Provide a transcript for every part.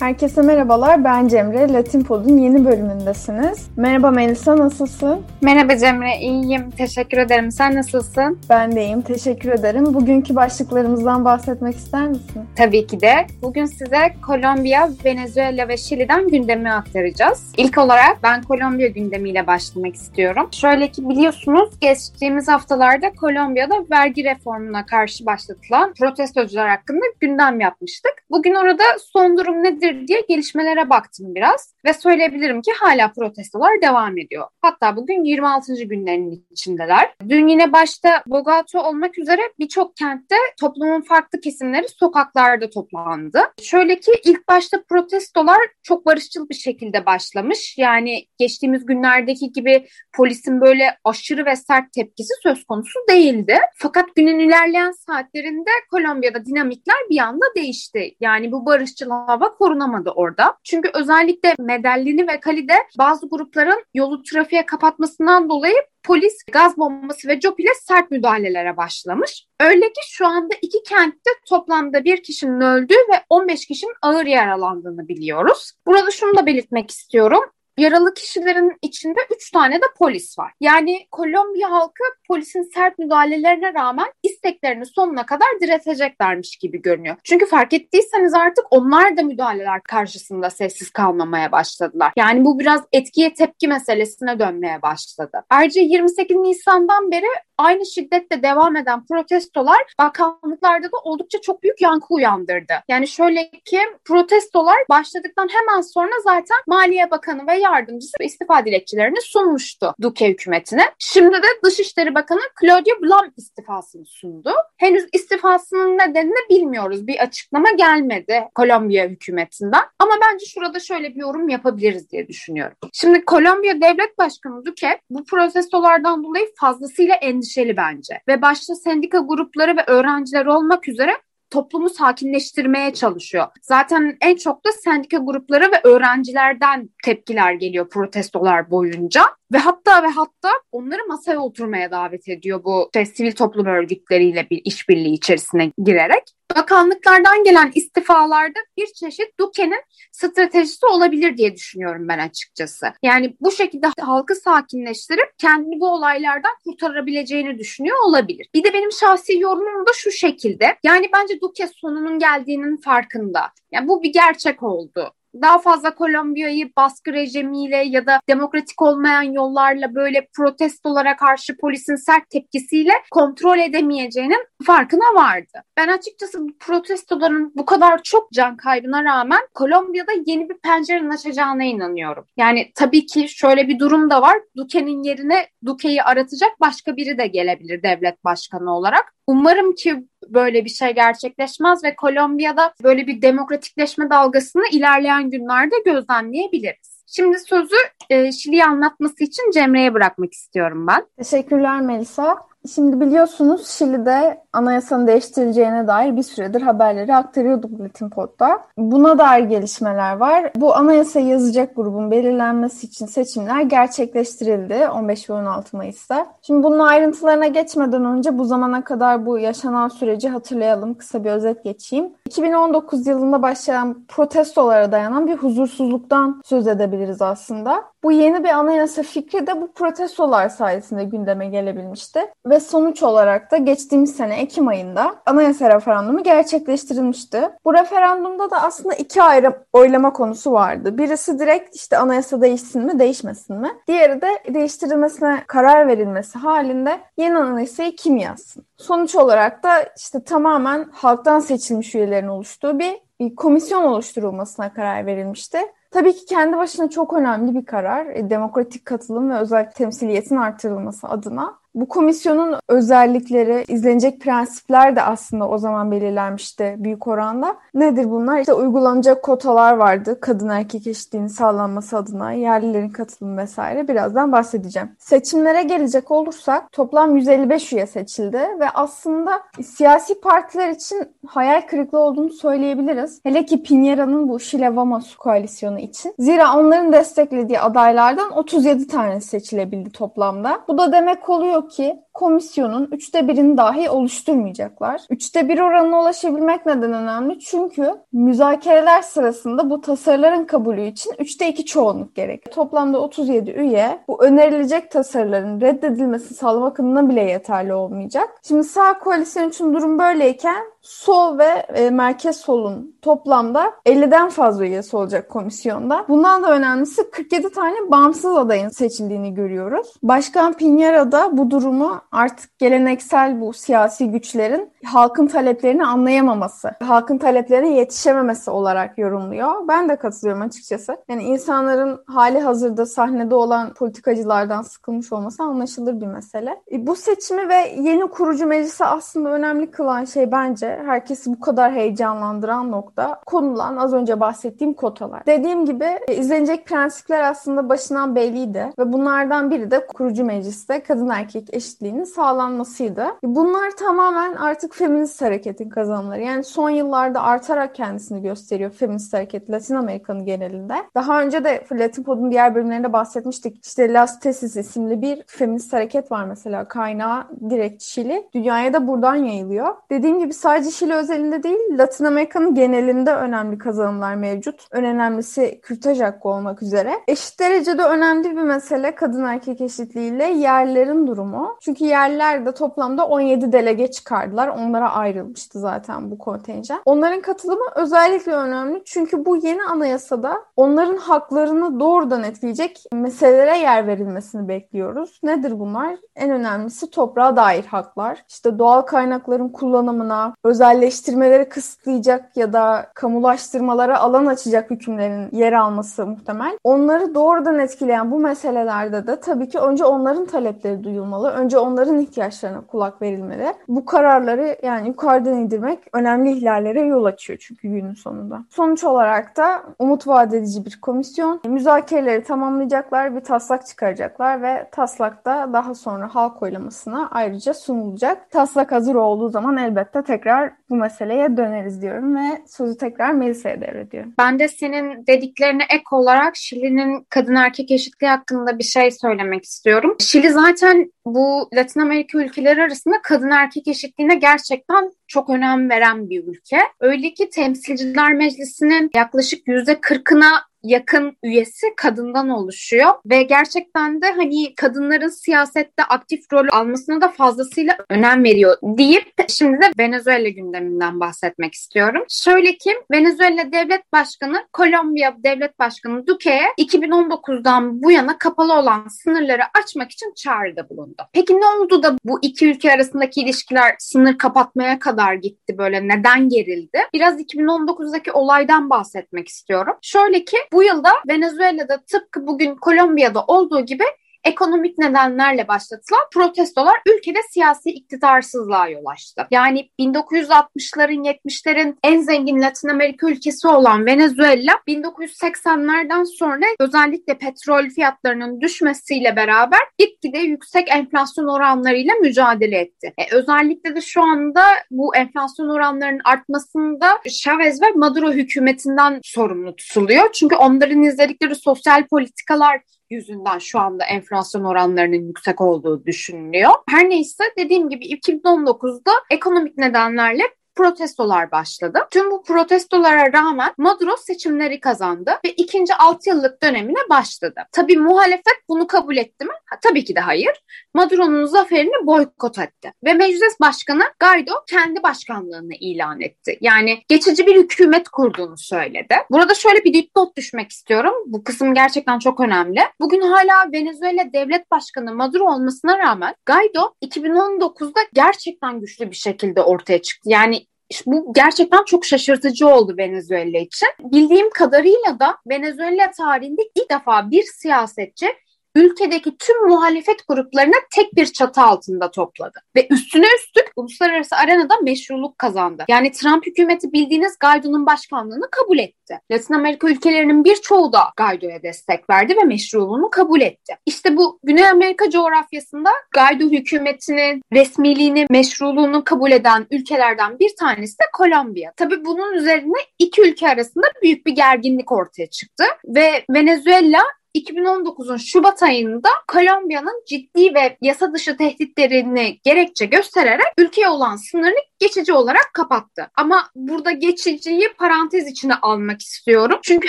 Herkese merhabalar, ben Cemre. Latin Pod'un yeni bölümündesiniz. Merhaba Melisa, nasılsın? Merhaba Cemre, iyiyim. Teşekkür ederim. Sen nasılsın? Ben de iyiyim, teşekkür ederim. Bugünkü başlıklarımızdan bahsetmek ister misin? Tabii ki de. Bugün size Kolombiya, Venezuela ve Şili'den gündemi aktaracağız. İlk olarak ben Kolombiya gündemiyle başlamak istiyorum. Şöyle ki biliyorsunuz geçtiğimiz haftalarda Kolombiya'da vergi reformuna karşı başlatılan protestocular hakkında gündem yapmıştık. Bugün orada son durum nedir olabilir diye gelişmelere baktım biraz ve söyleyebilirim ki hala protestolar devam ediyor. Hatta bugün 26. günlerinin içindeler. Dün yine başta Bogota olmak üzere birçok kentte toplumun farklı kesimleri sokaklarda toplandı. Şöyle ki ilk başta protestolar çok barışçıl bir şekilde başlamış. Yani geçtiğimiz günlerdeki gibi polisin böyle aşırı ve sert tepkisi söz konusu değildi. Fakat günün ilerleyen saatlerinde Kolombiya'da dinamikler bir anda değişti. Yani bu barışçıl hava korunamadı bulunamadı orada. Çünkü özellikle Medellini ve Cali'de bazı grupların yolu trafiğe kapatmasından dolayı polis gaz bombası ve cop ile sert müdahalelere başlamış. Öyle ki şu anda iki kentte toplamda bir kişinin öldüğü ve 15 kişinin ağır yaralandığını biliyoruz. Burada şunu da belirtmek istiyorum. Yaralı kişilerin içinde 3 tane de polis var. Yani Kolombiya halkı polisin sert müdahalelerine rağmen isteklerini sonuna kadar direteceklermiş gibi görünüyor. Çünkü fark ettiyseniz artık onlar da müdahaleler karşısında sessiz kalmamaya başladılar. Yani bu biraz etkiye tepki meselesine dönmeye başladı. Ayrıca 28 Nisan'dan beri aynı şiddetle devam eden protestolar bakanlıklarda da oldukça çok büyük yankı uyandırdı. Yani şöyle ki protestolar başladıktan hemen sonra zaten Maliye Bakanı ve yardımcısı istifa dilekçelerini sunmuştu Duque hükümetine. Şimdi de Dışişleri Bakanı Claudia Blam istifasını sundu. Henüz istifasının nedenini bilmiyoruz. Bir açıklama gelmedi Kolombiya hükümetinden. Ama bence şurada şöyle bir yorum yapabiliriz diye düşünüyorum. Şimdi Kolombiya Devlet Başkanı Duque bu protestolardan dolayı fazlasıyla endişeli bence. Ve başta sendika grupları ve öğrenciler olmak üzere toplumu sakinleştirmeye çalışıyor. Zaten en çok da sendika grupları ve öğrencilerden tepkiler geliyor protestolar boyunca. Ve hatta ve hatta onları masaya oturmaya davet ediyor bu şey, sivil toplum örgütleriyle bir işbirliği içerisine girerek. Bakanlıklardan gelen istifalarda bir çeşit Duque'nin stratejisi olabilir diye düşünüyorum ben açıkçası. Yani bu şekilde halkı sakinleştirip kendini bu olaylardan kurtarabileceğini düşünüyor olabilir. Bir de benim şahsi yorumum da şu şekilde. Yani bence Duque sonunun geldiğinin farkında. Yani bu bir gerçek oldu daha fazla Kolombiya'yı baskı rejimiyle ya da demokratik olmayan yollarla böyle protestolara karşı polisin sert tepkisiyle kontrol edemeyeceğinin farkına vardı. Ben açıkçası bu protestoların bu kadar çok can kaybına rağmen Kolombiya'da yeni bir pencerenin açacağına inanıyorum. Yani tabii ki şöyle bir durum da var. Duque'nin yerine Duque'yi aratacak başka biri de gelebilir devlet başkanı olarak. Umarım ki böyle bir şey gerçekleşmez ve Kolombiya'da böyle bir demokratikleşme dalgasını ilerleyen günlerde gözlemleyebiliriz. Şimdi sözü e, Şili'yi anlatması için Cemre'ye bırakmak istiyorum ben. Teşekkürler Melisa. Şimdi biliyorsunuz Şili'de anayasanın değiştirileceğine dair bir süredir haberleri aktarıyorduk Latin Pod'da. Buna dair gelişmeler var. Bu anayasa yazacak grubun belirlenmesi için seçimler gerçekleştirildi 15 ve 16 Mayıs'ta. Şimdi bunun ayrıntılarına geçmeden önce bu zamana kadar bu yaşanan süreci hatırlayalım. Kısa bir özet geçeyim. 2019 yılında başlayan protestolara dayanan bir huzursuzluktan söz edebiliriz aslında. Bu yeni bir anayasa fikri de bu protestolar sayesinde gündeme gelebilmişti. Ve sonuç olarak da geçtiğimiz sene Ekim ayında anayasa referandumu gerçekleştirilmişti. Bu referandumda da aslında iki ayrı oylama konusu vardı. Birisi direkt işte anayasa değişsin mi değişmesin mi? Diğeri de değiştirilmesine karar verilmesi halinde yeni anayasayı kim yazsın? Sonuç olarak da işte tamamen halktan seçilmiş üyelerin oluştuğu bir, bir komisyon oluşturulmasına karar verilmişti. Tabii ki kendi başına çok önemli bir karar. E, demokratik katılım ve özel temsiliyetin artırılması adına. Bu komisyonun özellikleri, izlenecek prensipler de aslında o zaman belirlenmişti büyük oranda. Nedir bunlar? İşte uygulanacak kotalar vardı. Kadın erkek eşitliğinin sağlanması adına, yerlilerin katılımı vesaire. Birazdan bahsedeceğim. Seçimlere gelecek olursak toplam 155 üye seçildi ve aslında siyasi partiler için hayal kırıklığı olduğunu söyleyebiliriz. Hele ki Piñera'nın bu Şile Vamos koalisyonu için. Zira onların desteklediği adaylardan 37 tane seçilebildi toplamda. Bu da demek oluyor ki komisyonun üçte birini dahi oluşturmayacaklar. Üçte bir oranına ulaşabilmek neden önemli? Çünkü müzakereler sırasında bu tasarıların kabulü için üçte iki çoğunluk gerek. Toplamda 37 üye bu önerilecek tasarıların reddedilmesini sağlamak adına bile yeterli olmayacak. Şimdi sağ koalisyon için durum böyleyken sol ve e, merkez solun toplamda 50'den fazla üyesi olacak komisyonda. Bundan da önemlisi 47 tane bağımsız adayın seçildiğini görüyoruz. Başkan Piñera da bu durumu artık geleneksel bu siyasi güçlerin halkın taleplerini anlayamaması, halkın taleplerine yetişememesi olarak yorumluyor. Ben de katılıyorum açıkçası. Yani insanların hali hazırda sahnede olan politikacılardan sıkılmış olması anlaşılır bir mesele. E, bu seçimi ve yeni kurucu meclisi aslında önemli kılan şey bence herkesi bu kadar heyecanlandıran nokta konulan az önce bahsettiğim kotalar. Dediğim gibi e, izlenecek prensipler aslında başından belliydi ve bunlardan biri de kurucu mecliste kadın erkek eşitliğinin sağlanmasıydı. Bunlar tamamen artık feminist hareketin kazanımları. Yani son yıllarda artarak kendisini gösteriyor feminist hareket Latin Amerika'nın genelinde. Daha önce de Latin Pod'un diğer bölümlerinde bahsetmiştik. İşte Las Tesis isimli bir feminist hareket var mesela. Kaynağı direkt Şili. Dünyaya da buradan yayılıyor. Dediğim gibi sadece Şili özelinde değil, Latin Amerika'nın genelinde önemli kazanımlar mevcut. En önemlisi kürtaj hakkı olmak üzere. Eşit derecede önemli bir mesele kadın erkek eşitliğiyle yerlerin durumu. Çünkü yerler de toplamda 17 delege çıkardılar. Onlara ayrılmıştı zaten bu kontenjan. Onların katılımı özellikle önemli. Çünkü bu yeni anayasada onların haklarını doğrudan etkileyecek meselelere yer verilmesini bekliyoruz. Nedir bunlar? En önemlisi toprağa dair haklar. İşte doğal kaynakların kullanımına, özelleştirmeleri kısıtlayacak ya da kamulaştırmalara alan açacak hükümlerin yer alması muhtemel. Onları doğrudan etkileyen bu meselelerde de tabii ki önce onların talepleri duyulmalı. Önce onların ihtiyaçlarına kulak verilmeli. Bu kararları yani yukarıdan indirmek önemli ihlallere yol açıyor çünkü günün sonunda. Sonuç olarak da umut vaat edici bir komisyon. Müzakereleri tamamlayacaklar, bir taslak çıkaracaklar ve taslak da daha sonra halk oylamasına ayrıca sunulacak. Taslak hazır olduğu zaman elbette tekrar bu meseleye döneriz diyorum ve sözü tekrar Melisa'ya devrediyorum. Ben de senin dediklerine ek olarak Şili'nin kadın erkek eşitliği hakkında bir şey söylemek istiyorum. Şili zaten bu Latin Amerika ülkeleri arasında kadın erkek eşitliğine gerçekten çok önem veren bir ülke. Öyle ki Temsilciler Meclisi'nin yaklaşık yüzde kırkına yakın üyesi kadından oluşuyor ve gerçekten de hani kadınların siyasette aktif rol almasına da fazlasıyla önem veriyor deyip şimdi de Venezuela gündeminden bahsetmek istiyorum. Şöyle ki Venezuela Devlet Başkanı Kolombiya Devlet Başkanı Duque'ye 2019'dan bu yana kapalı olan sınırları açmak için çağrıda bulundu. Peki ne oldu da bu iki ülke arasındaki ilişkiler sınır kapatmaya kadar gitti böyle neden gerildi? Biraz 2019'daki olaydan bahsetmek istiyorum. Şöyle ki bu yılda Venezuela'da tıpkı bugün Kolombiya'da olduğu gibi ekonomik nedenlerle başlatılan protestolar ülkede siyasi iktidarsızlığa yol açtı. Yani 1960'ların 70'lerin en zengin Latin Amerika ülkesi olan Venezuela 1980'lerden sonra özellikle petrol fiyatlarının düşmesiyle beraber gitgide yüksek enflasyon oranlarıyla mücadele etti. E, özellikle de şu anda bu enflasyon oranlarının artmasında Chavez ve Maduro hükümetinden sorumlu tutuluyor. Çünkü onların izledikleri sosyal politikalar yüzünden şu anda enflasyon oranlarının yüksek olduğu düşünülüyor. Her neyse dediğim gibi 2019'da ekonomik nedenlerle protestolar başladı. Tüm bu protestolara rağmen Maduro seçimleri kazandı ve ikinci 6 yıllık dönemine başladı. Tabii muhalefet bunu kabul etti mi? Ha, tabii ki de hayır. Maduro'nun zaferini boykot etti ve meclis başkanı Guaido kendi başkanlığını ilan etti. Yani geçici bir hükümet kurduğunu söyledi. Burada şöyle bir dipnot düşmek istiyorum. Bu kısım gerçekten çok önemli. Bugün hala Venezuela devlet başkanı Maduro olmasına rağmen Guaido 2019'da gerçekten güçlü bir şekilde ortaya çıktı. Yani bu gerçekten çok şaşırtıcı oldu Venezuela için. Bildiğim kadarıyla da Venezuela tarihinde ilk defa bir siyasetçi ülkedeki tüm muhalefet gruplarını tek bir çatı altında topladı. Ve üstüne üstlük uluslararası arenada meşruluk kazandı. Yani Trump hükümeti bildiğiniz Guaido'nun başkanlığını kabul etti. Latin Amerika ülkelerinin birçoğu da Guaido'ya destek verdi ve meşruluğunu kabul etti. İşte bu Güney Amerika coğrafyasında Guaido hükümetinin resmiliğini, meşruluğunu kabul eden ülkelerden bir tanesi de Kolombiya. Tabii bunun üzerine iki ülke arasında büyük bir gerginlik ortaya çıktı ve Venezuela 2019'un Şubat ayında Kolombiya'nın ciddi ve yasa dışı tehditlerini gerekçe göstererek ülkeye olan sınırını geçici olarak kapattı. Ama burada geçiciyi parantez içine almak istiyorum. Çünkü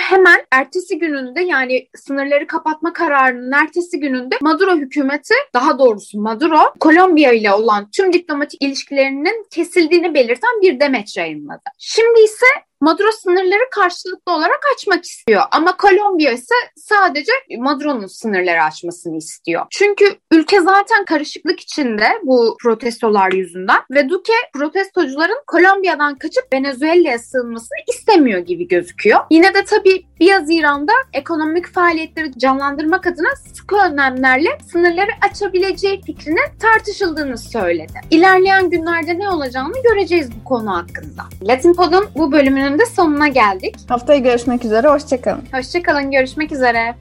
hemen ertesi gününde yani sınırları kapatma kararının ertesi gününde Maduro hükümeti daha doğrusu Maduro Kolombiya ile olan tüm diplomatik ilişkilerinin kesildiğini belirten bir demeç yayınladı. Şimdi ise Maduro sınırları karşılıklı olarak açmak istiyor. Ama Kolombiya ise sadece Maduro'nun sınırları açmasını istiyor. Çünkü ülke zaten karışıklık içinde bu protestolar yüzünden ve Duque protestocuların Kolombiya'dan kaçıp Venezuela'ya sığınmasını istemiyor gibi gözüküyor. Yine de tabii 1 Haziran'da ekonomik faaliyetleri canlandırmak adına sıkı önlemlerle sınırları açabileceği fikrinin tartışıldığını söyledi. İlerleyen günlerde ne olacağını göreceğiz bu konu hakkında. Latin Pod'un bu bölümünün de sonuna geldik. Haftaya görüşmek üzere, hoşçakalın. Hoşçakalın, görüşmek üzere.